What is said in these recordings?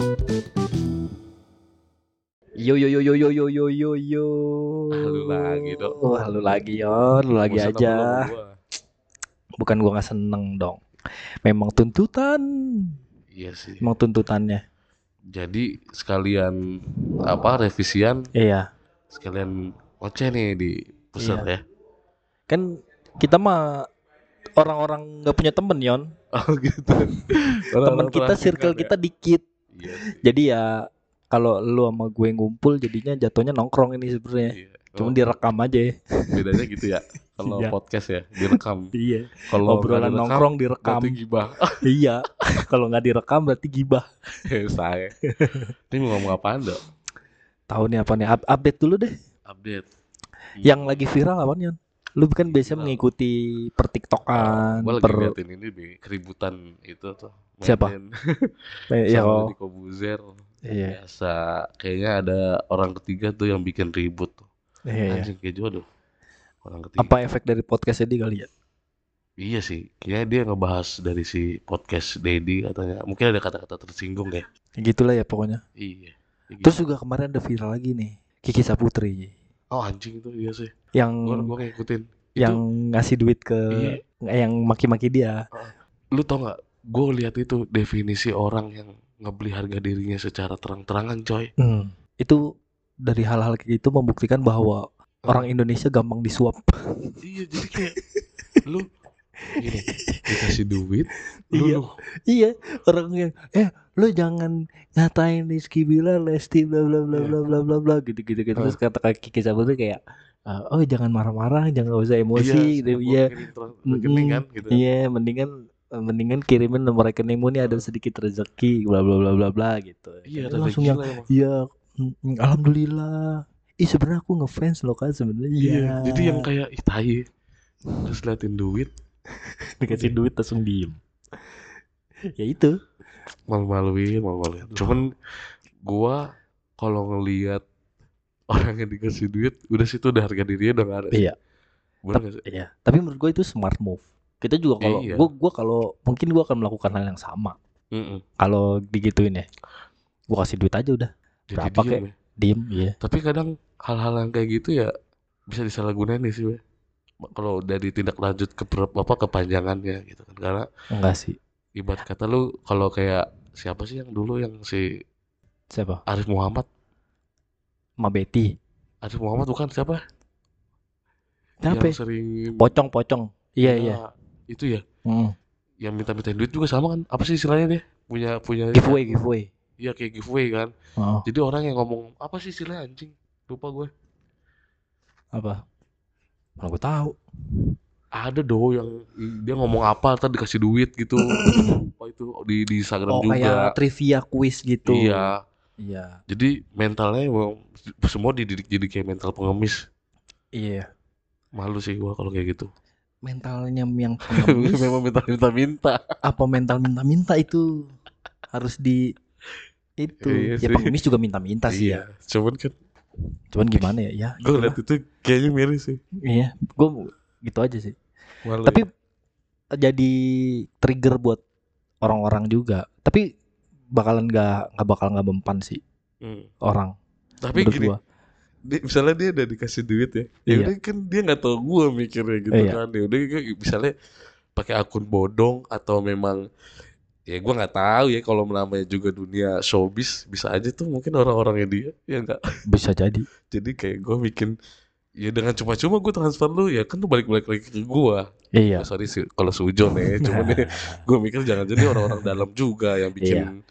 Yo yo yo yo yo yo yo yo yo. Halo lagi, Dok. Oh, halo lagi Yon, lu lagi aja. gua? Bukan gua nggak seneng dong. Memang tuntutan, Iya sih. memang tuntutannya. Jadi sekalian apa revisian, Iya. sekalian oceh nih di pusat ya. Kan kita mah orang-orang nggak punya temen Yon. Oh gitu. Temen kita circle kita dikit. Iya sih. Jadi ya kalau lu sama gue ngumpul jadinya jatuhnya nongkrong ini sebenarnya. Iya. Cuma Oh, direkam aja ya. bedanya gitu ya. Kalau Iya. podcast ya direkam. Iya. Kalau Obrolan direkam, nongkrong direkam. berarti gibah. iya. kalau nggak direkam berarti gibah. Saya. Ini mau ngomong apaan dok? Tahu nih apa nih? Up- update dulu deh. Update. Yang lagi viral apa Yon? Lu kan biasa Viral. mengikuti per TikTokan, Gue lagi per liatin ini di keributan itu tuh. Siapa? Mainin eh, ya. Deddy Kobuzer. Iya. Biasa. Kayaknya ada orang ketiga tuh yang bikin ribut tuh. Iya, iya. Anjing kayak jodoh. Orang ketiga. Apa efek dari podcast ini kali ya? Iya sih. Kayaknya dia ngebahas dari si podcast Dedi katanya. Mungkin ada kata-kata tersinggung ya. Ya Gitulah ya pokoknya. Iya. Gitu. Terus juga kemarin ada viral lagi nih. Kiki Saputri Oh anjing itu iya sih. Yang Gua gua ngikutin. yang ngasih duit ke Iya. yang maki-maki dia. Lu tau nggak? Gue lihat itu definisi orang yang ngebeli harga dirinya secara terang-terangan coy. Hmm. Itu dari hal-hal kayak gitu membuktikan bahwa orang Indonesia gampang disuap. Iya jadi kayak lu gini dikasih duit lu, Iya. lu iya, orang yang eh lu jangan ngatain Rizky Bilar, Lesti bla bla bla Iya. bla bla bla bla gitu gitu gitu. Terus kata Kiki Saputri kayak "Ah, oh jangan marah-marah, jangan usah emosi gitu. Iya. rekening kan gitu. Iya, mendingan mendingan kirimin nomor rekeningmu nih ada sedikit rezeki bla bla bla bla bla gitu. Iya, Dia langsung yang iya mm, alhamdulillah. Ih sebenarnya aku ngefans loh kan sebenarnya. Iya, jadi yang kayak ih tai. Terus liatin duit, dikasih duit langsung diem. ya itu. malu-maluin, malu-maluin. Cuman gua kalau ngelihat orang yang dikasih duit, udah situ udah harga dirinya udah gak ada. Iya. Sih? Iya. Tapi menurut gue itu smart move. Kita juga kalau Iya. gua gua kalau mungkin gua akan melakukan hal yang sama. Mm-mm. Kalau digituin ya. Gua kasih duit aja udah. Jadi Berapa diem kek? ya. Diem, iya. Tapi kadang hal-hal yang kayak gitu ya bisa disalahgunain sih, Be. Kalau udah ditindak lanjut ke apa kepanjangannya gitu kan. Karena Enggak sih. ibarat kata lu kalau kayak siapa sih yang dulu yang si Siapa? Arif Muhammad Ma Betty. Arif Muhammad bukan siapa Siapa? yang ya? sering Pocong-pocong. Iya, iya. Ya, itu ya Mm. yang minta-minta duit juga sama kan apa sih istilahnya dia punya punya Giveaway, giveaway. iya kayak giveaway kan Oh, jadi orang yang ngomong apa sih istilahnya anjing lupa gue apa? Mana gue tahu. ada do yang dia ngomong apa ntar dikasih duit gitu lupa itu di di Instagram Oh, kayak juga trivia quiz gitu. iya Iya. jadi mentalnya emang semua dididik jadi kayak mental pengemis Iya. malu sih gua kalau kayak gitu Mentalnya yang pengemis memang minta minta minta apa mental minta-minta itu harus di itu. Iya ya sih. pengemis juga minta-minta sih ya. iya cuman kan Cuman gimana ya? Ya. gue liat itu kayaknya miris sih Iya, gue gitu aja sih. malu Tapi jadi trigger buat orang-orang juga. Tapi bakalan nggak nggak bakal nggak mempan sih Hmm. orang. tapi menurut gini gua. dia, misalnya dia udah dikasih duit ya, ya Iya. udah kan dia nggak tahu gua mikirnya gitu Iya. kan, ya udah kayak misalnya pakai akun bodong atau memang ya gua nggak tahu ya kalau namanya juga dunia showbiz bisa aja tuh mungkin orang-orangnya dia ya nggak, Bisa jadi. jadi kayak gua bikin ya dengan cuma-cuma gua transfer lu ya kan tuh balik-balik lagi ke gua, Iya. Ya, sorry sih kalau sujon ya, cuman ya gua mikir jangan jadi orang-orang dalam juga yang bikin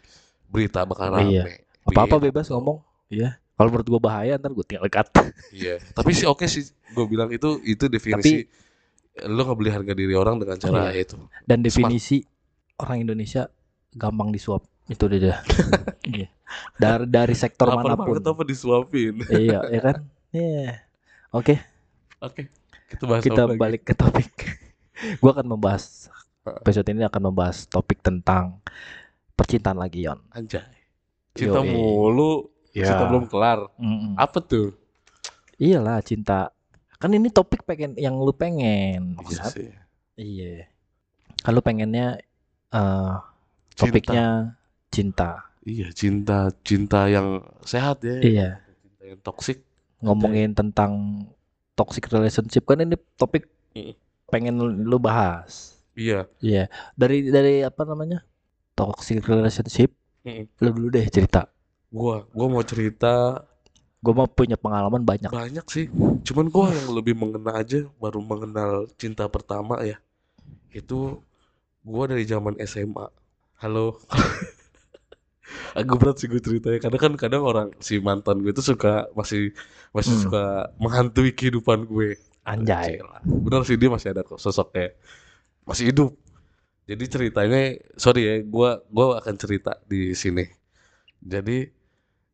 berita bakal rame. Iya. Apa-apa Iya. bebas ngomong. Iya. Kalau menurut gua bahaya ntar gue tinggal cut. Iya, tapi sih oke sih. Gue bilang itu itu definisi lo nggak beli harga diri orang dengan cara Iya. itu. Dan definisi orang Indonesia gampang disuap. Itu dah. Iya. Dari dari sektor Lapar mana pun. banget apa disuapin? iya, ya kan? Iya. Oke, Oke, kita bahas kita lagi? balik ke topik. gua akan membahas episode ini akan membahas topik tentang percintaan lagi, Yon. Anjay. Cinta Yoi. mulu, Ya. cinta belum kelar. Mm-mm. Apa tuh? Iyalah cinta. Kan ini topik pengen yang lu pengen. Iya sih. Iya. Lu pengennya Cinta. topiknya cinta. iya cinta cinta yang sehat ya Iya. cinta yang toksik Ngomongin tentang toxic relationship kan ini topik Mm. pengen lu bahas. iya Iya. Dari dari apa namanya? Toxic relationship. Mm. Lu dulu deh cerita. gua gua mau cerita Gue mau punya pengalaman banyak. banyak sih cuman gua yang lebih mengena aja baru mengenal cinta pertama ya itu gua dari zaman SMA halo agak berat sih gue ceritanya karena kan kadang orang si mantan gue itu suka masih masih Hmm. suka menghantui kehidupan gue Anjay. Bener sih dia masih ada kok sosoknya masih hidup jadi ceritanya sorry ya gua gua akan cerita di sini. Jadi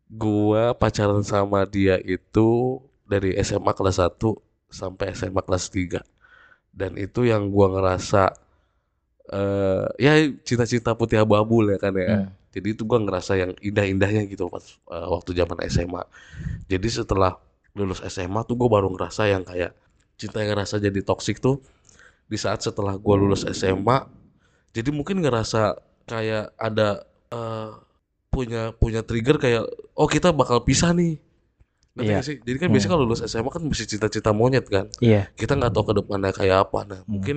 gua pacaran sama dia itu dari SMA kelas 1 sampai SMA kelas 3 dan itu yang gua ngerasa eh ya cinta-cinta putih abu-abu lah kan ya. Hmm. jadi itu gua ngerasa yang indah-indahnya gitu pas eh, waktu zaman SMA jadi setelah lulus SMA tuh gue baru ngerasa yang kayak cinta yang ngerasa jadi toksik tuh di saat setelah gue lulus SMA jadi mungkin ngerasa kayak ada eh, punya punya trigger kayak oh kita bakal pisah nih Iya. nggak sih jadi kan Hmm. biasanya kalau lulus SMA kan mesti cita-cita monyet kan Iya. kita nggak tahu ke depannya kayak apa nah Hmm. mungkin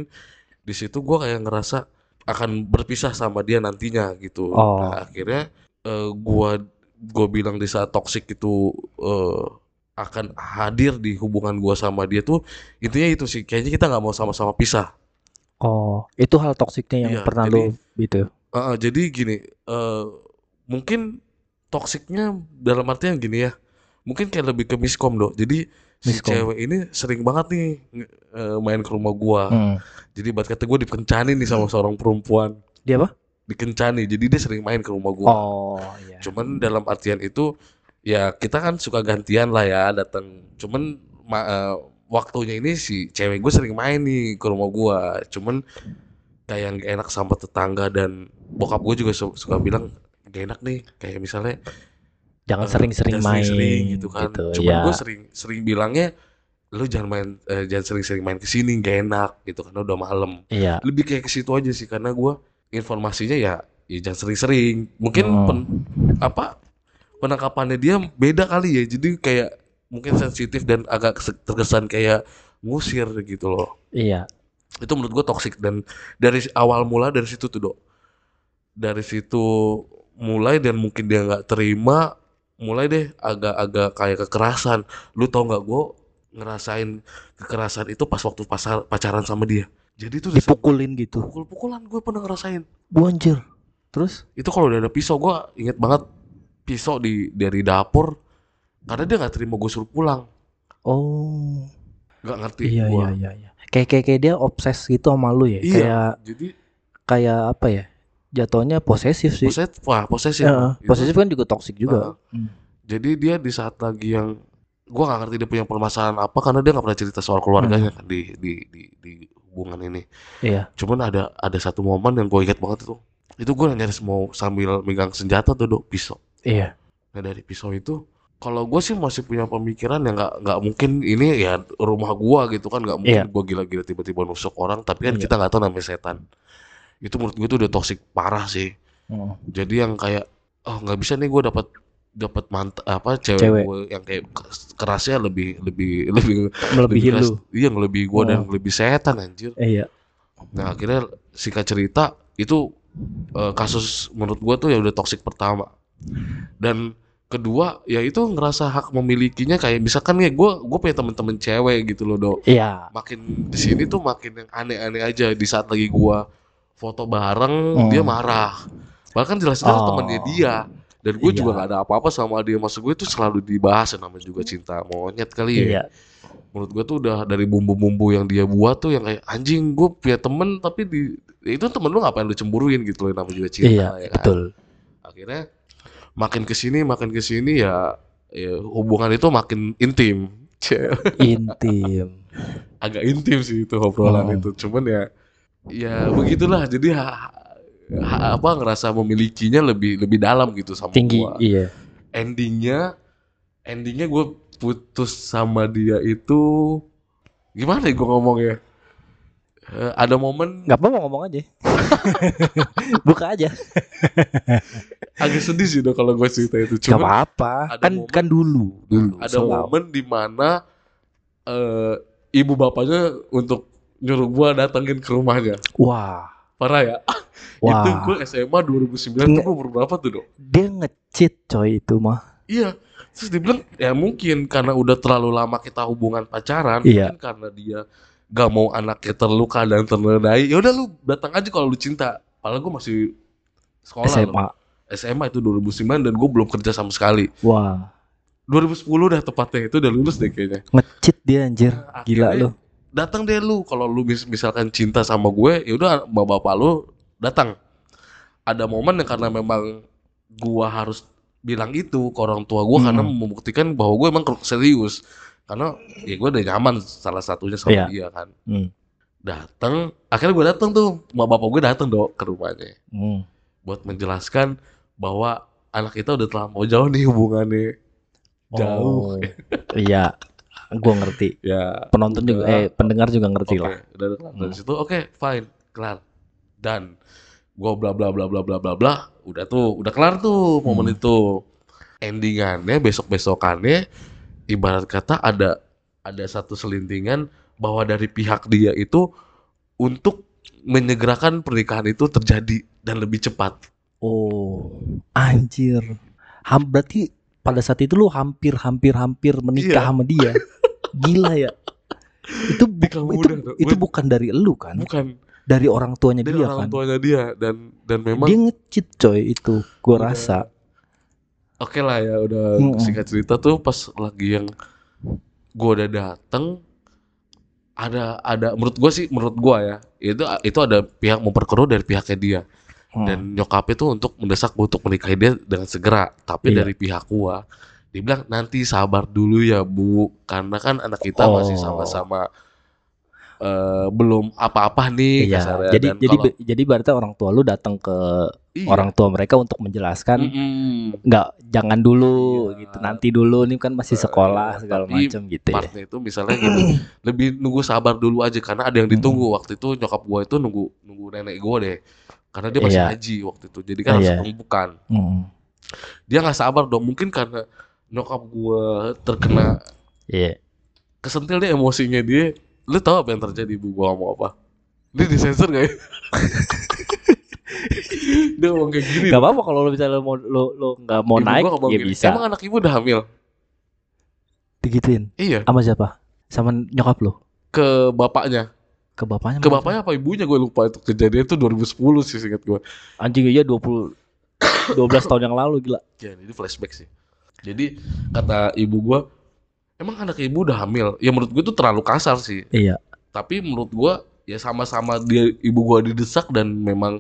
di situ gue kayak ngerasa akan berpisah sama dia nantinya gitu Oh. nah akhirnya eh, gua gue bilang di saat toksik itu eh, akan hadir di hubungan gua sama dia tuh intinya itu sih kayaknya kita nggak mau sama-sama pisah Oh, itu hal toksiknya yang Iya, pernah jadi- lu gitu. Heeh, jadi gini eh, mungkin toksiknya dalam artian gini ya mungkin kayak lebih ke miskom dong jadi si Miskom. cewek ini sering banget nih eh, main ke rumah gua Hmm. jadi buat kata gue dikencani nih sama seorang perempuan Dia apa? dikencani jadi dia sering main ke rumah gua Oh, iya. cuman dalam artian itu ya kita kan suka gantian lah ya datang cuman ma- eh, waktunya ini si cewek gue sering main nih ke rumah gua cuman kayak nggak enak sama tetangga dan bokap gue juga su- suka bilang gak enak nih kayak misalnya Jangan eh, sering-sering jangan main sering-sering gitu kan cuman ya. gue sering sering bilangnya lu jangan main eh, jangan sering-sering main ke sini gak enak gitu karena udah malam Iya. lebih kayak ke situ aja sih karena gua informasinya ya, ya jangan sering-sering mungkin Hmm. pen- apa penangkapannya dia beda kali ya jadi kayak mungkin sensitif dan agak kes- terkesan kayak ngusir gitu loh Iya. itu menurut gua toksik dan dari awal mula dari situ tuh dok dari situ mulai dan mungkin dia nggak terima mulai deh agak-agak kayak kekerasan lu tau nggak gua ngerasain kekerasan itu pas waktu pasar pacaran sama dia jadi itu Dipukulin gitu. pukul-pukulan gue pernah ngerasain Gua anjir. Terus? itu kalau udah ada pisau gue inget banget pisau di dari dapur karena dia nggak terima gue suruh pulang Oh. nggak ngerti Iya, gua. iya, iya, iya. Kayak kayak kayak dia obses gitu sama lu ya. Iya, Kayak jadi kayak apa ya? Jatuhnya posesif sih. posesif wah posesif Heeh, Itu- posesif kan juga toksik juga. Heeh. jadi dia di saat lagi yang gue nggak ngerti dia punya permasalahan apa karena dia nggak pernah cerita soal keluarganya kan di di di di hubungan ini Iya. cuman ada ada satu momen yang gue inget banget itu itu gue nyaris mau sambil megang senjata tuh dok pisau Iya. Nah dari pisau itu kalau gue sih masih punya pemikiran yang nggak nggak mungkin ini ya rumah gua gitu kan nggak mungkin Iya. gua gila-gila tiba-tiba nusuk orang tapi kan Iya. kita nggak tahu namanya setan itu menurut gue itu udah toksik parah sih Heeh. jadi yang kayak oh nggak bisa nih gue dapat dapat mant apa cewek, Cewek. gua yang kayak kerasnya lebih lebih lebih Melebihi lebih keras. lu. iya lebih gue dan Oh. lebih setan anjir Iya. nah akhirnya singkat cerita itu eh, kasus menurut gua tuh ya udah toksik pertama dan kedua ya itu ngerasa hak memilikinya kayak misalkan ya gue gue punya temen-temen cewek gitu loh dok Iya. makin di sini tuh makin yang aneh-aneh aja di saat lagi gua foto bareng Hmm. dia marah bahkan jelas-jelas Oh. temennya dia dan gue Iya. juga gak ada apa-apa sama dia maksud gue itu selalu dibahas yang namanya juga cinta monyet kali ya Iya. menurut gue tuh udah dari bumbu-bumbu yang dia buat tuh yang kayak anjing gue punya temen tapi di ya itu temen lu ngapain lu cemburuin gitu loh yang namanya juga cinta Iya, ya kan betul. akhirnya makin ke sini makin ke sini ya, ya hubungan itu makin intim. Intim. agak intim sih itu obrolan Hmm. itu cuman ya ya begitulah jadi ha- ha- apa ngerasa memilikinya lebih lebih dalam gitu sama Tinggi. gua Iya. endingnya endingnya gue putus sama dia itu gimana ya gue ngomongnya Eh, ada momen Gak apa-apa ngomong aja. Buka aja. agak sedih sih dong kalau gue cerita itu. Gak Cuma apa-apa. Kan momen- kan dulu, dulu. ada selalu. momen di mana eh, ibu bapaknya untuk nyuruh gue datengin ke rumahnya. Wah. Parah ya. Wah. Itu gue SMA 2009 tuh Nge- gue umur berapa tuh dok? Dia ngecit coy itu mah. Iya. Terus dia bilang ya mungkin karena udah terlalu lama kita hubungan pacaran, Iya. mungkin karena dia gak mau anaknya terluka dan ternodai. Ya udah lu datang aja kalau lu cinta. Padahal gue masih sekolah loh. SMA. Itu 2009 dan gue belum kerja sama sekali. Wah. 2010 dah tepatnya itu udah lulus deh kayaknya. Ngecit dia anjir. Gila Akhirnya lu. Datang deh lu kalau lu mis- misalkan cinta sama gue, ya udah bapak-bapak lu datang. Ada momen yang karena memang gua harus bilang itu ke orang tua gua karena Hmm. membuktikan bahwa gue emang serius. Karena ya gue udah nyaman salah satunya sama Iya. dia kan. Hmm. Datang, akhirnya gue datang tuh, bapak gue datang dong ke rumahnya Hmm. buat menjelaskan bahwa anak kita udah terlampau jauh nih hubungannya. Jauh. Oh. Iya. Gua ngerti. Ya, Penonton juga eh pendengar juga ngerti Oke, lah. Dari Hmm. situ oke, fine, kelar. Dan gua bla bla bla bla bla bla bla, udah tuh, udah kelar tuh momen Hmm. itu. Endingannya besok-besokannya ibarat kata ada ada satu selintingan bahwa dari pihak dia itu untuk menyegerakan pernikahan itu terjadi dan lebih cepat. Oh. Anjir. Ham berarti pada saat itu lu hampir hampir hampir menikah Iya. sama dia. Gila ya. Itu bu- Nikah itu muda, itu Gue- bukan dari elu kan? Bukan Dari orang tuanya dari dia orang kan. tuanya dia dan dan memang Dia ngecit coy itu. Gua Udah. rasa. Oke lah ya udah Mm-mm. singkat cerita tuh pas lagi yang gua udah dateng ada ada menurut gua sih menurut gua ya itu itu ada pihak memperkeruh dari pihaknya dia Hmm. dan nyokapnya tuh untuk mendesak untuk menikahi dia dengan segera tapi Iya. dari pihak gua dia bilang nanti sabar dulu ya bu karena kan anak kita masih Oh. sama-sama eh, belum apa-apa nih Iya. kasarnya. Jadi Dan jadi kalau- jadi berarti orang tua lu datang ke iya. orang tua mereka untuk menjelaskan nggak jangan dulu Iya. gitu nanti dulu ini kan masih Eh, sekolah segala macam gitu ya. itu misalnya gitu lebih nunggu sabar dulu aja karena ada yang ditunggu waktu itu nyokap gua itu nunggu nunggu nenek gua deh karena dia masih Iya. haji waktu itu jadi kan harus Iya. pembukaan Mm. dia nggak sabar dong mungkin karena nyokap gua terkena Iya. kesentil dia emosinya dia lu tahu apa yang terjadi ibu gua ngomong apa dia disensor gak ya dia ngomong kayak gini Gak apa-apa kalau lo misalnya mau lo lo nggak mau Ibu naik ya gini, bisa. emang anak ibu udah hamil Digituin. iya Sama siapa? Sama nyokap lo? ke bapaknya Ke bapaknya? ke bapaknya apa ibunya gue lupa itu kejadian itu 2010 sih singkat gue Anjing iya 20 12 tahun yang lalu gila. Ya, ini flashback sih. Jadi kata ibu gua, emang anak ibu udah hamil. Ya menurut gue itu terlalu kasar sih. Iya. Tapi menurut gua ya sama-sama dia ibu gua didesak dan memang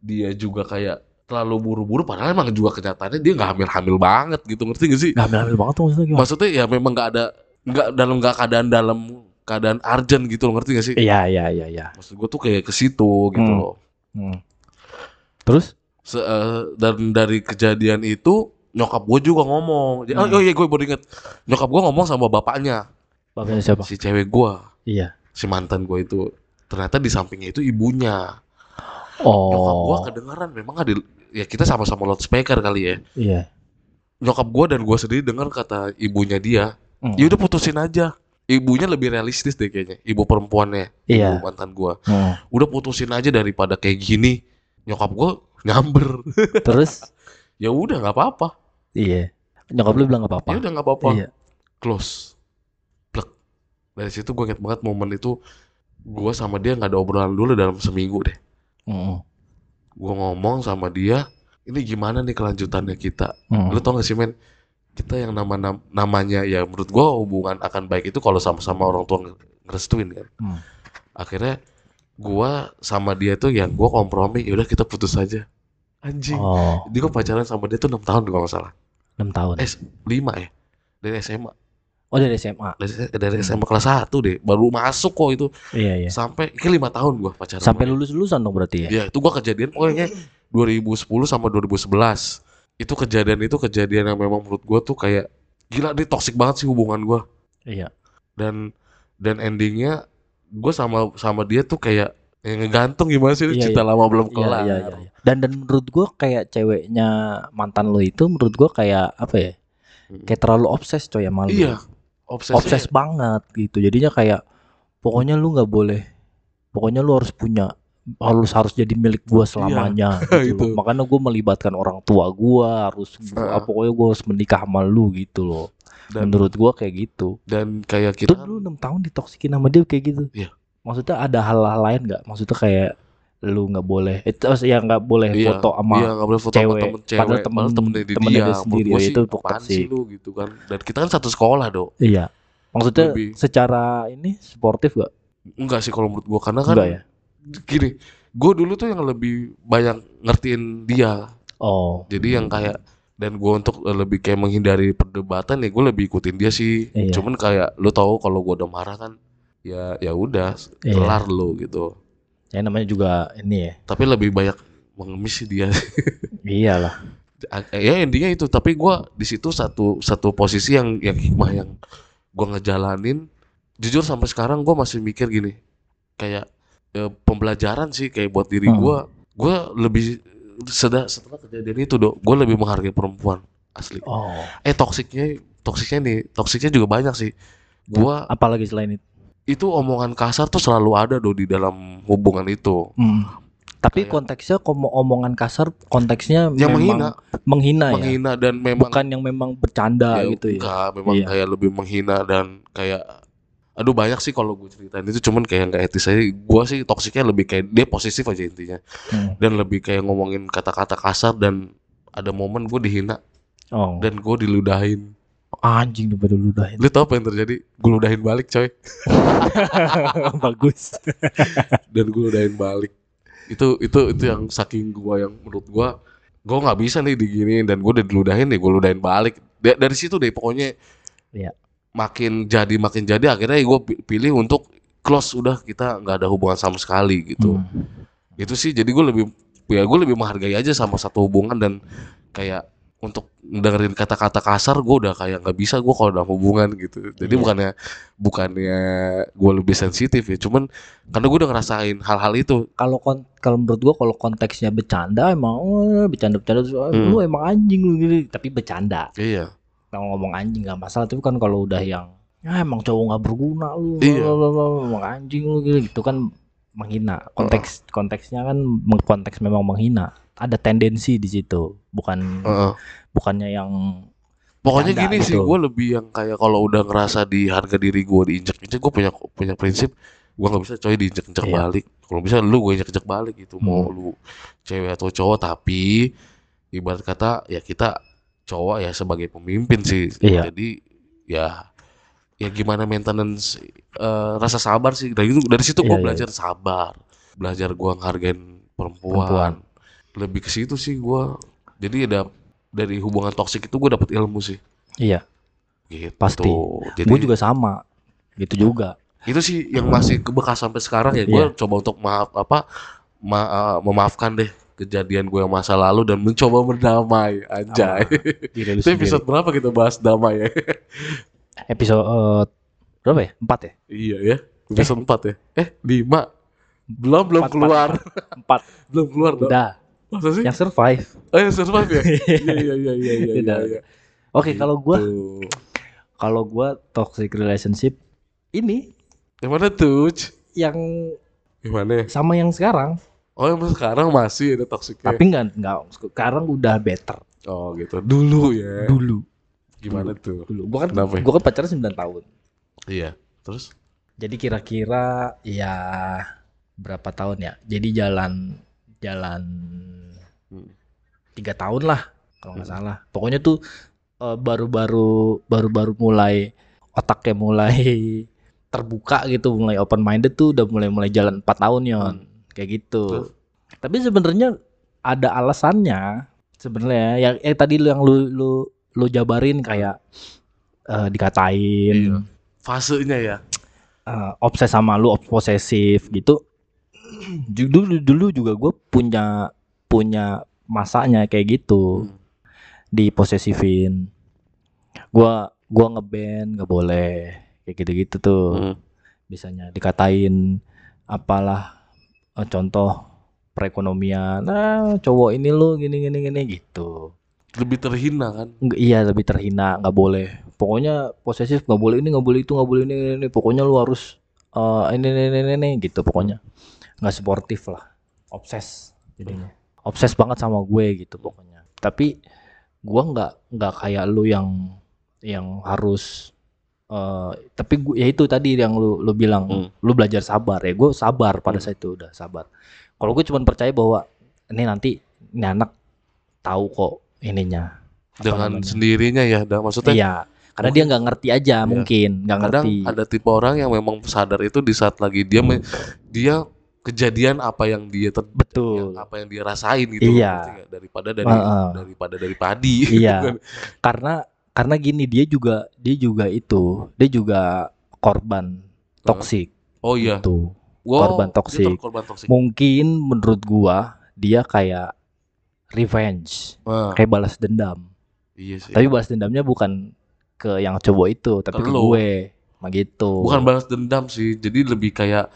dia juga kayak terlalu buru-buru. Padahal emang juga kenyataannya dia nggak hamil-hamil banget gitu. Ngerti gak sih? Gak hamil-hamil banget tuh maksudnya gimana? Maksudnya ya memang nggak ada nggak dalam nggak keadaan dalam keadaan urgent gitu loh ngerti gak sih? Iya iya iya iya. Maksud gua tuh kayak ke situ gitu Hmm. loh. Hmm. Terus? Se- eh, dan dari kejadian itu nyokap gue juga ngomong. Oh, Hmm. oh iya gue baru inget. Nyokap gue ngomong sama bapaknya, Bapaknya siapa? si cewek gue, Iya. si mantan gue itu. Ternyata di sampingnya itu ibunya. Nyokap gue Oh. kedengaran memang ada ya kita sama-sama loudspeaker kali ya. Iya. Nyokap gue dan gue sendiri dengar kata ibunya dia, Hmm. ya udah putusin aja. Ibunya lebih realistis deh kayaknya, ibu perempuannya, Iya. ibu mantan gue. Hmm. Udah putusin aja daripada kayak gini. Nyokap gue nyamber. Terus? ya udah nggak apa-apa. Iya. Nyokap lu bilang gak apa-apa. Ya udah nggak apa-apa. Iya. close plek dari situ gue inget banget momen itu gue sama dia nggak ada obrolan dulu dalam seminggu deh Hmm. gue ngomong sama dia ini gimana nih kelanjutannya kita Hmm. lu tau gak sih men kita yang nama nam- namanya ya menurut gue hubungan akan baik itu kalau sama-sama orang tua nge- ngerestuin kan Hmm. akhirnya gue sama dia tuh yang gue kompromi yaudah kita putus aja anjing Oh, dia gue pacaran sama dia tuh 6 tahun kalau nggak salah 6 tahun. eh 5 ya dari SMA Oh dari SMA. dari, dari SMA kelas 1 deh baru masuk kok itu Iya iya. sampai ke lima tahun gua pacaran Sampai lulus lulusan dong berarti ya. dia. ya itu gua kejadian pokoknya 2010 sama 2011 itu kejadian itu kejadian yang memang menurut gua tuh kayak gila nih toksik banget sih hubungan gua Iya. dan dan endingnya gua sama sama dia tuh kayak Ya ngegantung gimana sih Iya, cinta lama belum Iya, kelar. iya, iya, iya. Dan dan menurut gua kayak ceweknya mantan lo itu menurut gua kayak apa ya? Kayak terlalu obses coy sama lu. Iya. Obsesnya Obses banget gitu. Jadinya kayak pokoknya lu nggak boleh pokoknya lu harus punya harus harus jadi milik gua selamanya gitu. Itu. loh. Makanya gua melibatkan orang tua gua harus gua, Heeh. pokoknya gua harus menikah sama lu gitu loh. dan Menurut gua kayak gitu. dan kayak Itu kita dulu enam tahun ditoksikin sama dia kayak gitu. Iya. Maksudnya ada hal-hal lain nggak? Maksudnya kayak lu nggak boleh itu ya nggak boleh Iya, foto sama iya nggak boleh foto cewek. sama temen cewek Padahal temen- temennya di temennya dia, dia Menurut sendiri, gua ya itu apaan sih toksik. lu gitu kan dan kita kan satu sekolah dok Iya. Maksudnya Lebih- secara ini sportif gak? enggak sih kalau menurut gua karena kan Enggak ya? Gini gue dulu tuh yang lebih banyak ngertiin dia Oh. jadi yang kayak dan gue untuk eh, lebih kayak menghindari perdebatan ya gue lebih ikutin dia sih Iya. cuman kayak lu tahu kalau gue udah marah kan ya ya udah Iya. kelar lu gitu Ya namanya juga ini ya. tapi lebih banyak mengemis sih dia Iyalah. ya intinya itu tapi gua di situ satu satu posisi yang yang hikmah yang gua ngejalanin jujur sampai sekarang gua masih mikir gini kayak eh, pembelajaran sih kayak buat diri Hmm. gua gua lebih setelah setelah kejadian itu dok gua lebih menghargai perempuan asli Oh. eh toksiknya toksiknya nih toksiknya juga banyak sih gua Apalagi selain itu? itu omongan kasar tuh selalu ada do di dalam hubungan itu Hmm. Tapi Kayak- konteksnya kalau omongan kasar konteksnya yang memang menghina menghina ya. menghina dan memang Bukan yang memang bercanda ya, gitu ya. enggak, memang Iya. kayak lebih menghina dan kayak aduh banyak sih kalau gue ceritain itu cuman kayak nggak etis aja gue sih toksiknya lebih kayak dia posesif aja intinya Hmm. dan lebih kayak ngomongin kata-kata kasar dan ada momen gue dihina Oh. dan gue diludahin anjing daripada ludahin. lu tau apa yang terjadi gue ludahin balik coy Bagus. dan gue ludahin balik itu itu itu yang saking gue yang menurut gue gue nggak bisa nih diginiin dan gue udah diludahin nih gue ludahin balik Da- dari situ deh pokoknya Iya. Makin jadi makin jadi akhirnya gue pilih untuk close udah kita nggak ada hubungan sama sekali gitu Hmm. itu sih jadi gue lebih ya gue lebih menghargai aja sama satu hubungan dan kayak untuk dengerin kata-kata kasar gue udah kayak nggak bisa gue kalau dalam hubungan gitu jadi Iya. bukannya bukannya gue lebih sensitif ya cuman karena gue udah ngerasain hal-hal itu Kalau kon kalau menurut gua kalau konteksnya bercanda emang oh, bercanda-bercanda terus, oh, Hmm. lu emang anjing lu gitu. Tapi bercanda. iya Kalau ngomong anjing gak masalah tapi kan kalau udah yang ya emang cowok nggak berguna lu Iya. emang anjing lu gitu itu kan menghina konteks konteksnya kan konteks memang menghina ada tendensi di situ bukan bukannya yang Pokoknya gini sih, gitu. gue lebih yang kayak kalau udah ngerasa di harga diri gue diinjek-injek, gue punya punya prinsip, gue nggak bisa coy diinjek-injek Iya. balik. Kalau bisa lu gue injek-injek balik gitu, mau Hmm. lu cewek atau cowok, tapi ibarat kata ya kita cowok ya sebagai pemimpin sih. Iya. Jadi ya ya gimana maintenance eh, rasa sabar sih. Dari itu dari situ gue Iya, iya, belajar sabar, belajar gue ngehargain perempuan. Perempuan. Lebih ke situ sih gue. Jadi ada dari hubungan toksik itu gue dapet ilmu sih iya gitu. Pasti. Jadi gue juga sama gitu juga itu sih yang masih kebekas sampai sekarang ya. Gue coba untuk maaf apa ma- uh, memaafkan deh kejadian gue yang masa lalu dan mencoba berdamai anjay. diri lu itu episode berapa kita bahas damai ya? episode berapa ya empat ya iya ya. Episode 4 ya. Eh, 5. Belum belum Empat, keluar. empat belum keluar dong. udah Masa sih? yang survive Oh, yang survive ya? Iya iya iya iya iya. Iya. oke kalau gue Gitu. kalau gue toxic relationship ini Yang mana tuh? Yang Gimana? sama yang sekarang Oh, yang sekarang masih ada toksiknya. tapi nggak nggak sekarang udah better Oh, gitu. Dulu ya. dulu Gimana tuh? dulu gua kan Kenapa ya? gua kan pacaran 9 tahun Iya. Terus? jadi kira-kira ya berapa tahun ya jadi jalan jalan Hmm. tiga tahun lah kalau nggak Hmm. salah pokoknya tuh eh, baru-baru baru-baru mulai otaknya mulai terbuka gitu mulai open minded tuh udah mulai mulai jalan empat tahun ya Hmm. Kayak gitu. Tapi sebenarnya ada alasannya. Sebenarnya yang eh tadi lu yang lu lu lu jabarin kayak eh, dikatain. Iya. Fasenya ya. eh, obses sama lu obs- posesif gitu. Dulu dulu juga gue punya punya masanya kayak gitu. Hmm. diposesifin. Gua gua ngeband nggak boleh. Kayak gitu gitu tuh. Hmm. biasanya dikatain apalah eh, contoh perekonomian nah cowok ini lu gini gini gini gitu. Lebih terhina kan? Nggak, iya lebih terhina nggak boleh. Pokoknya posesif nggak boleh ini nggak boleh itu nggak boleh ini, ini, ini. pokoknya lu harus eh, ini, ini ini ini gitu pokoknya. Nggak sportif lah obses jadinya. Obses banget sama gue gitu pokoknya. Tapi gua nggak nggak kayak lu yang yang harus eh tapi gua, ya itu tadi yang lu lu bilang Hmm. lu belajar sabar ya gue sabar pada Hmm. saat itu udah sabar kalau gue cuma percaya bahwa ini nanti ini anak tahu kok ininya dengan namanya. sendirinya ya dan maksudnya iya karena dia nggak ngerti aja Iya. mungkin nggak ngerti ada tipe orang yang memang sadar itu di saat lagi dia me- dia kejadian apa yang dia ter- betul yang apa yang dia rasain gitu Iya. daripada dari Heeh. daripada dari padi Iya. karena karena gini dia juga dia juga itu dia juga korban toksik oh iya. tuh Wow, korban toksik. mungkin menurut gua dia kayak revenge Nah, kayak balas dendam. Iya sih. Tapi balas dendamnya bukan ke yang cowok itu tapi Ke ke gue Nah, gitu. Bukan balas dendam sih jadi lebih kayak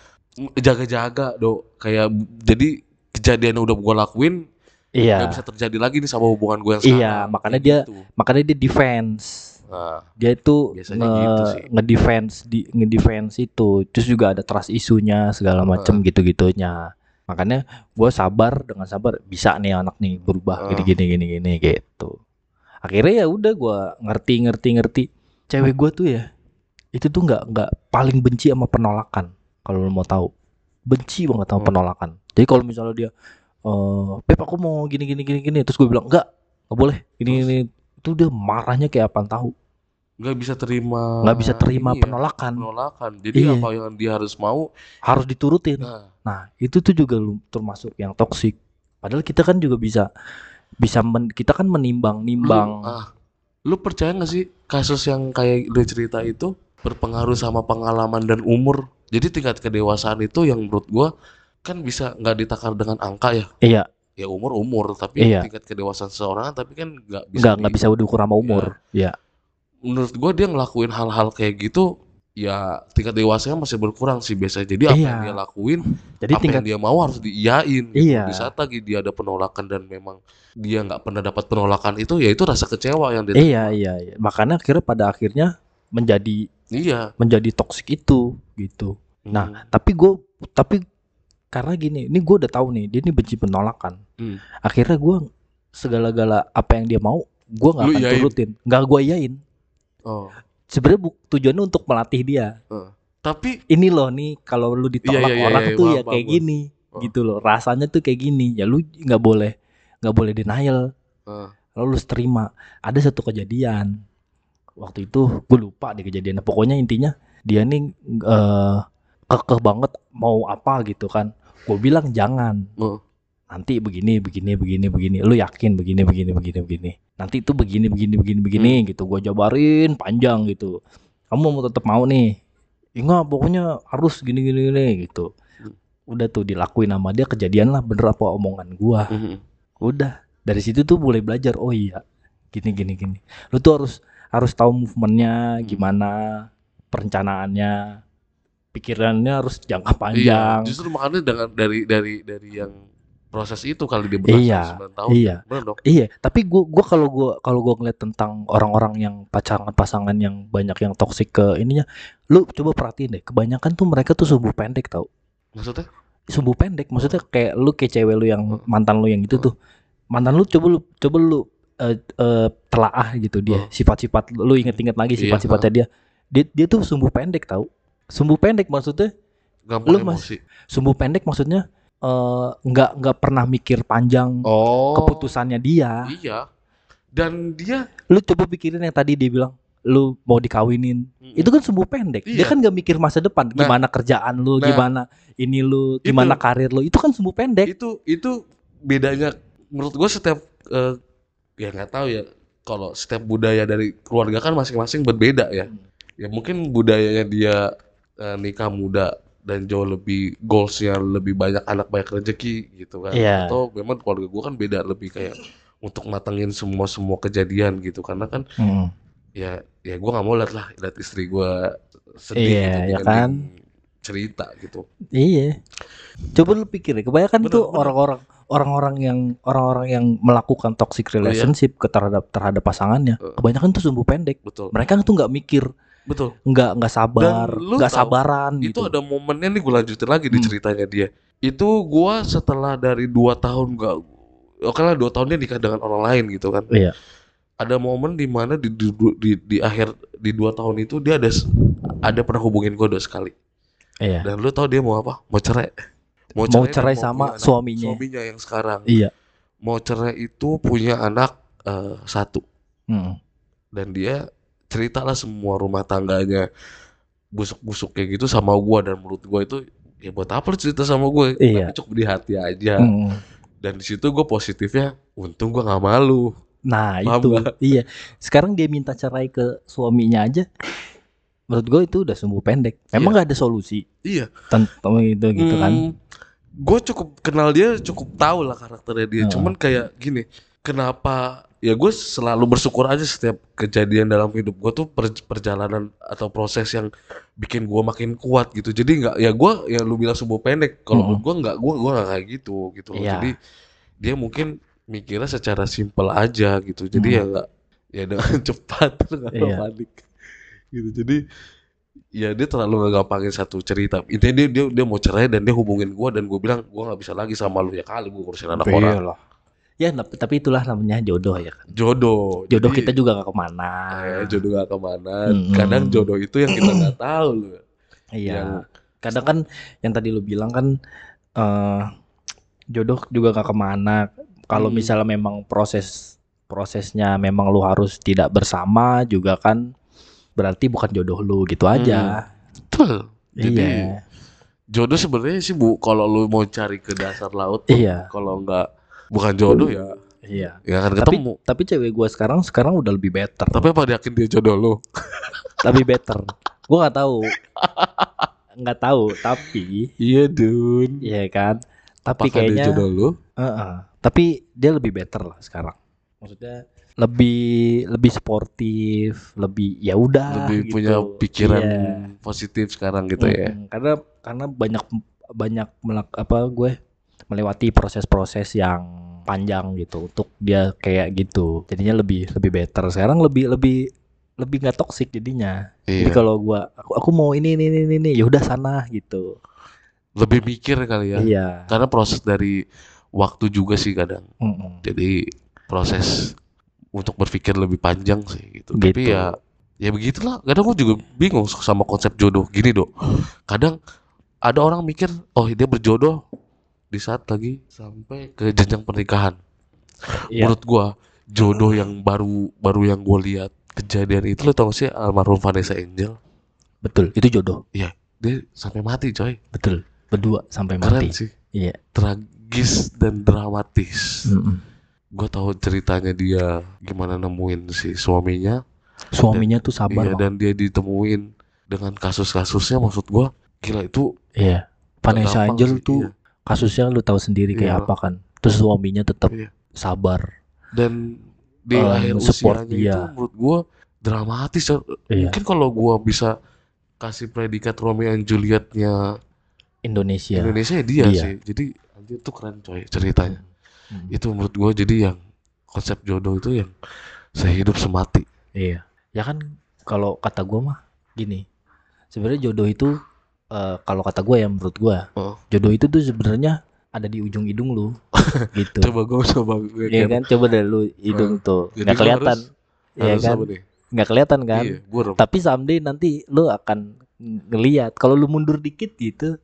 jaga-jaga dok. Kayak jadi kejadian yang udah gua lakuin iya. Nggak bisa terjadi lagi nih sama hubungan gue yang sekarang. Iya, makanya dia- gitu. makanya dia defense. Nah, dia itu Biasanya nge, gitu sih. ngedefense di ngedefense itu. Terus juga ada trust isunya segala macem gitu gitunya makanya gue sabar dengan sabar bisa nih anak nih berubah Ah. gini gini gini gini gitu. Akhirnya ya udah gue ngerti ngerti ngerti. Cewek gue tuh ya itu tuh nggak nggak paling benci sama penolakan kalau lo mau tahu. Benci banget sama Hmm. penolakan. Jadi kalau misalnya dia eh Pep aku mau gini gini gini gini. Terus gue bilang enggak nggak boleh. Ini ini itu dia marahnya kayak apa tahu. Nggak bisa terima nggak bisa terima ya, penolakan. penolakan. Jadi Iya. apa yang dia harus mau? Harus diturutin. Nah. Nah itu tuh juga termasuk yang toksik padahal kita kan juga bisa bisa men- kita kan menimbang nimbang. Lu, ah, lu percaya gak sih kasus yang kayak lu cerita itu berpengaruh sama pengalaman dan umur? Jadi tingkat kedewasaan itu yang menurut gua kan bisa nggak ditakar dengan angka ya. iya Ya umur umur, tapi Iya. tingkat kedewasaan seseorang tapi kan nggak bisa. nggak nggak bisa diukur sama umur ya Menurut gua dia ngelakuin hal-hal kayak gitu ya tingkat dewasanya masih berkurang sih biasanya. Jadi apa Iya. yang dia lakuin, jadi apa tingkat yang dia mau harus diiyain. gitu. Iya. Di saat lagi dia ada penolakan dan memang dia nggak pernah dapat penolakan itu, ya itu rasa kecewa yang dia iya iya iya makanya akhirnya pada akhirnya menjadi Iya. menjadi toksik itu gitu nah tapi gue tapi karena gini ini gue udah tahu nih dia ini benci penolakan Hmm. akhirnya gue segala-gala apa yang dia mau gue nggak akan iyain? turutin nggak gue iyain Oh. sebenarnya tujuannya untuk melatih dia Tapi ini loh nih kalau lu ditolak Iya, iya, iya, orang iya, tuh paham, ya paham kayak gua. gini Oh. gitu loh rasanya tuh kayak gini ya lu nggak boleh nggak boleh denial Ah. lalu lu terima ada satu kejadian waktu itu gue lupa deh kejadiannya pokoknya intinya dia nih eh kekeh banget mau apa? gitu kan. Gue bilang jangan. Nanti begini begini begini begini. Lu yakin begini begini begini begini? Nanti itu begini begini begini begini Hmm. gitu. Gue jabarin panjang gitu. Kamu mau tetap mau nih? "Ya enggak pokoknya harus gini gini gini gitu. Hmm. udah tuh dilakuin sama dia kejadian lah bener apa omongan gua. Mhm. udah. Dari situ tuh mulai belajar oh iya gini gini gini. Lu tuh harus harus tahu movementnya Hmm. gimana perencanaannya pikirannya harus jangka Iya, panjang justru makanya dengan dari dari dari yang proses itu kali dia bertahan Iya, 9 tahun. iya. Dong. Iya, tapi gua gua kalau gua kalau gua ngeliat tentang orang-orang yang pasangan-pasangan yang banyak yang toksik ke ininya, lu coba perhatiin deh, kebanyakan tuh mereka tuh sumbu pendek tau. Maksudnya? Sumbu pendek, maksudnya kayak lu kayak cewek lu yang Hmm. mantan lu yang itu Hmm. tuh. Mantan lu coba lu coba lu eh, eh, telaah gitu dia, Hmm. sifat-sifat lu inget-inget lagi Iya, sifat-sifatnya dia. Dia dia tuh sumbu pendek tau. Sumbu pendek maksudnya Gampang Lu mas- emosi. sumbu pendek maksudnya eh, nggak nggak pernah mikir panjang Oh. keputusannya dia. Iya. Dan dia lu coba pikirin yang tadi dia bilang lu mau dikawinin itu kan sumbu pendek dia Iya. kan gak mikir masa depan Nah. gimana kerjaan lu Nah. gimana ini lu gimana Itu. karir lu itu kan sumbu pendek itu itu bedanya menurut gua setiap eh, ya nggak tahu ya kalau setiap budaya dari keluarga kan masing-masing berbeda ya Hmm. ya mungkin budayanya dia eh, nikah muda dan jauh lebih goalsnya lebih banyak anak banyak rezeki gitu kan Iya. atau memang keluarga gua kan beda lebih kayak untuk matengin semua semua kejadian gitu karena kan ya ya gua nggak mau lihat lah lihat istri gua sedih Iya, gitu ya kan? cerita gitu. Iya. Coba lu pikir ya, kebanyakan Bener, tuh orang-orang orang-orang yang orang-orang yang melakukan toxic relationship ke terhadap terhadap pasangannya, Heeh. kebanyakan tuh sumbu pendek. Betul. Mereka tuh nggak mikir, Betul. nggak nggak sabar, nggak sabaran Itu gitu. ada momennya nih gue lanjutin lagi di Hmm. ceritanya dia. Itu gua setelah dari dua tahun gak Oke lah dua tahun dia nikah dengan orang lain gitu kan. Iya. Ada momen di mana di, di, di, di akhir di dua tahun itu dia ada ada pernah hubungin gue dua sekali. Iya. Dan lu tau dia mau apa? Mau cerai. Mau cerai mau sama punya anak. suaminya. Suaminya yang sekarang. Iya. Mau cerai itu punya anak eh, satu. Mm. Dan dia ceritalah semua rumah tangganya busuk-busuk kayak gitu sama gua dan menurut gua itu ya buat apa lu cerita sama gue? Iya. Tapi cukup di hati aja. Mm. Dan di situ gue positifnya, untung gua nggak malu. Nah Paham itu, nggak? iya. Sekarang dia minta cerai ke suaminya aja. Menurut gue itu udah sumbu pendek. Emang nggak ada solusi Iya. tentang itu gitu kan? Gue cukup kenal dia, cukup tahu lah karakternya dia. Heeh. Cuman kayak gini, kenapa? Ya gue selalu bersyukur aja setiap kejadian dalam hidup gue tuh per- perjalanan atau proses yang bikin gue makin kuat gitu. Jadi nggak, ya gue, ya lu bilang sumbu pendek. Kalau menurut gue nggak, gue gue nggak kayak gitu gitu loh. Iya. Jadi dia mungkin mikirnya secara simpel aja gitu. Jadi Mm. ya nggak, ya dengan cepat nggak Iya. panik gitu. Jadi ya dia terlalu ngegampangin satu cerita. Intinya dia dia, dia mau cerai dan dia hubungin gua dan gue bilang gua nggak bisa lagi sama lu ya kali gua ngurusin anak orang. Iyalah. Ya tapi itulah namanya jodoh ya kan. Jodoh. Jodoh Jadi, kita juga gak ke mana. eh, jodoh gak ke mana. Mm-mm. Kadang jodoh itu yang kita nggak tahu loh. Iya. Yang- Kadang kan yang tadi lu bilang kan eh jodoh juga gak ke mana. Kalau Hmm. misalnya memang proses prosesnya memang lu harus tidak bersama juga kan berarti bukan jodoh lu gitu aja. Betul. Jadi iya. jodoh sebenarnya sih bu kalau lu mau cari ke dasar laut Iya. kalau nggak bukan jodoh ya Iya. ya akan Tapi ketemu. tapi cewek gua sekarang sekarang udah lebih better. Tapi apa yakin dia jodoh lu? lebih better. Gua nggak tahu. nggak tahu, tapi Iya Dun. Iya kan. Tapi Apakah dia kayaknya jodoh lu? Heeh. tapi dia lebih better lah sekarang. Maksudnya lebih lebih sportif, lebih ya udah Lebih gitu. punya pikiran Iya. positif sekarang gitu ya. Mm-mm. Karena karena banyak banyak melak, apa gue melewati proses-proses yang panjang gitu untuk dia kayak gitu. Jadinya lebih lebih better. Sekarang lebih lebih lebih nggak toksik jadinya. Jadi Iya. kalau gua aku, aku mau ini ini ini ini ya udah sana gitu. Lebih mikir kali ya. Iya. Karena proses dari waktu juga sih kadang. Mm-mm. Jadi proses untuk berpikir lebih panjang sih gitu. Tapi Gitu. ya ya begitulah. Kadang gue juga bingung sama konsep jodoh. Gini dong. Kadang ada orang mikir, oh dia berjodoh di saat lagi sampai ke jenjang pernikahan. Iya. Menurut gua jodoh yang baru baru yang gue lihat kejadian itu lo tau gak sih almarhum Vanessa Angel Betul, itu jodoh. dia sampai mati coy Betul. Berdua sampai keren mati. sih Iya. tragis dan dramatis Mm-mm. gue tahu ceritanya dia gimana nemuin si suaminya Suaminya tuh sabar. iya loh. dan dia ditemuin dengan kasus-kasusnya maksud gua gila itu Iya. Vanessa Angel sih, tuh iya. Kasusnya lu tahu sendiri kayak Iya. apa kan. Terus suaminya tetap Iya. sabar. dan di Um, akhir support usianya dia. itu menurut gua dramatis. Iya. mungkin kalau gua bisa kasih predikat Romeo and Julietnya Indonesia. Indonesia ya dia Iya. sih jadi anjir tuh keren coy ceritanya Mm. itu menurut gua jadi yang konsep jodoh itu yang sehidup semati Iya. Ya kan kalau kata gua mah gini. Sebenarnya jodoh itu eh, kalau kata gua ya menurut gua, Oh. jodoh itu tuh sebenarnya ada di ujung hidung lu gitu. coba gua coba gue Iya kan? Coba deh lu hidung tuh. Jadi Nggak kelihatan. harus- Iya harus kan? Nggak kelihatan kan? Iya. Tapi someday nanti lu akan ngeliat kalau lu mundur dikit gitu.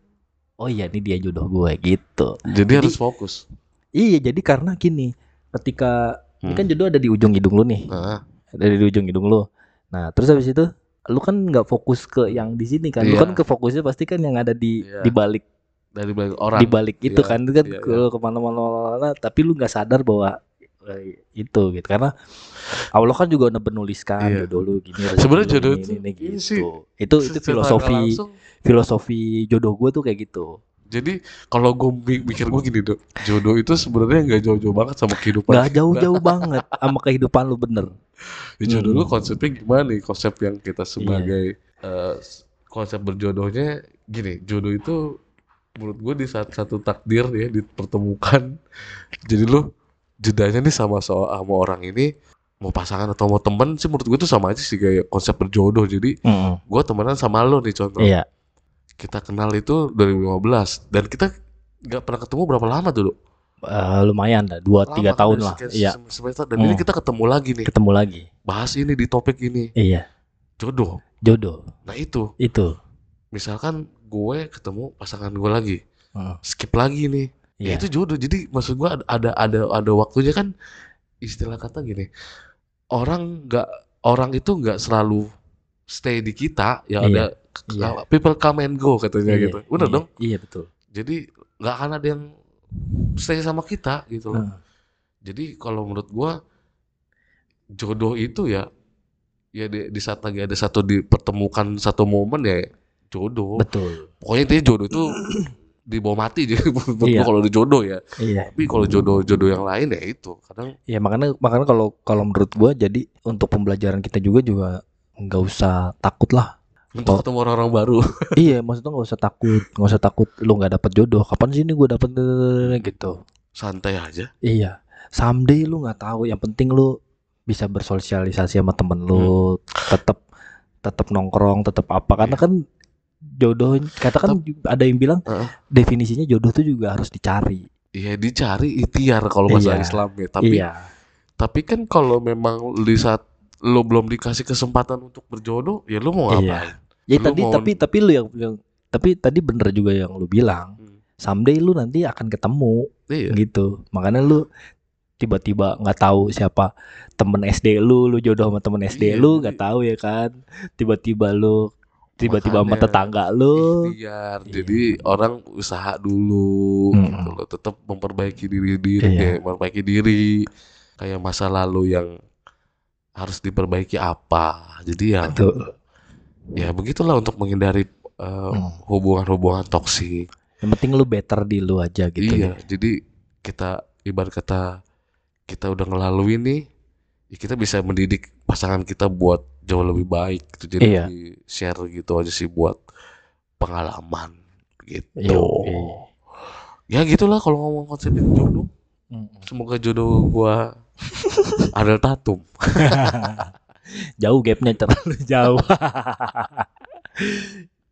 Oh iya ini dia jodoh gue gitu. Jadi, Jadi- harus fokus. Iya jadi karena gini, ketika ini Hmm. kan jodoh ada di ujung hidung lu nih, Nah, ada di ujung hidung lu. Nah terus habis itu lu kan nggak fokus ke yang di sini kan, lu Iya. kan ke fokusnya pasti kan yang ada di Iya. di balik dari banyak orang. di balik itu Iya, kan, itu kan iya, kalau ke mana-mana, tapi lu nggak sadar bahwa eh, itu gitu karena Allah kan juga udah menuliskan Iya. jodoh lu gini. Sebenarnya jodoh ini, itu ini, gitu. sih, itu itu filosofi langsung, filosofi jodoh gue tuh kayak gitu. Jadi kalau gue mikir gue gini dok, jodoh itu sebenarnya nggak jauh-jauh banget sama kehidupan. Gak jauh-jauh banget sama kehidupan lu bener. Ya, jodoh lu Hmm. konsepnya gimana nih? Konsep yang kita sebagai eh, konsep berjodohnya gini jodoh itu menurut gue di saat satu takdir ya dipertemukan jadi lu jedanya nih sama so sama orang ini mau pasangan atau mau temen sih menurut gue itu sama aja sih kayak konsep berjodoh jadi Mm-mm. gue temenan sama lo nih contoh Iya. Kita kenal itu 2015 dan kita nggak pernah ketemu berapa lama tuh Dok? Eh, lumayan lah, dua Lama tiga tahun lah. Iya. sem- semester dan ini Hmm. kita ketemu lagi nih Ketemu lagi. bahas ini di topik ini Iya. jodoh Jodoh nah itu itu. misalkan gue ketemu pasangan gue lagi Heeh. skip lagi nih ya Iya. itu jodoh jadi maksud gue ada ada ada, ada waktunya kan istilah kata gini orang nggak orang itu nggak selalu stay di kita ya Iya. ada Iya. people come and go katanya Iya, gitu bener iya, dong Iya betul. jadi nggak akan ada yang stay sama kita gitu Heeh. jadi kalau menurut gua jodoh itu ya ya di, di saat lagi ada satu dipertemukan satu momen ya jodoh Betul. pokoknya intinya jodoh itu dibawa mati jadi Iya. kalau udah jodoh ya Iya. tapi kalau jodoh jodoh yang lain ya itu kadang Ya makanya makanya kalau kalau menurut gua jadi untuk pembelajaran kita juga juga nggak usah takut lah. Untuk ketemu orang-orang baru iya, maksudnya nggak usah takut, nggak usah takut lu nggak dapet jodoh. Kapan sih ini gua dapet gitu. santai aja Iya. Someday lu nggak tahu. Yang penting lu bisa bersosialisasi sama temen lu, tetap tetap nongkrong, tetap apa. Karena kan jodoh katakan ada yang bilang Heeh. definisinya jodoh tuh juga harus dicari. ya dicari ikhtiar kalau bahasa Iya. Islam ya tapi iya. tapi kan kalau memang di saat lo belum dikasih kesempatan untuk berjodoh ya lo mau Iya. Ya Lu tadi mau- tapi tapi lu yang, yang tapi tadi bener juga yang lu bilang. Hmm. Someday lu nanti akan ketemu iya gitu. Makanya lu tiba-tiba nggak tahu siapa temen SD lu, lu jodoh sama temen SD Iya, lu jadi- nggak tahu ya kan. Tiba-tiba lu tiba-tiba sama tetangga lu. ikhtiar Iya. jadi orang usaha dulu Mm-mm. gitu loh tetap memperbaiki diri diri Iya. kayak memperbaiki diri kayak masa lalu yang harus diperbaiki apa jadi ya Betul. Ya begitulah untuk menghindari uh, Hmm. hubungan-hubungan toksik Yang penting lu better di lu aja gitu iya ya. jadi kita ibarat kata kita udah ngelalui nih ya kita bisa mendidik pasangan kita buat jauh lebih baik gitu jadi Iya. share gitu aja sih buat pengalaman gitu Iya. ya gitulah kalau ngomong konsep jodoh Mm-mm. semoga jodoh gua ada tatum jauh gapnya terlalu jauh.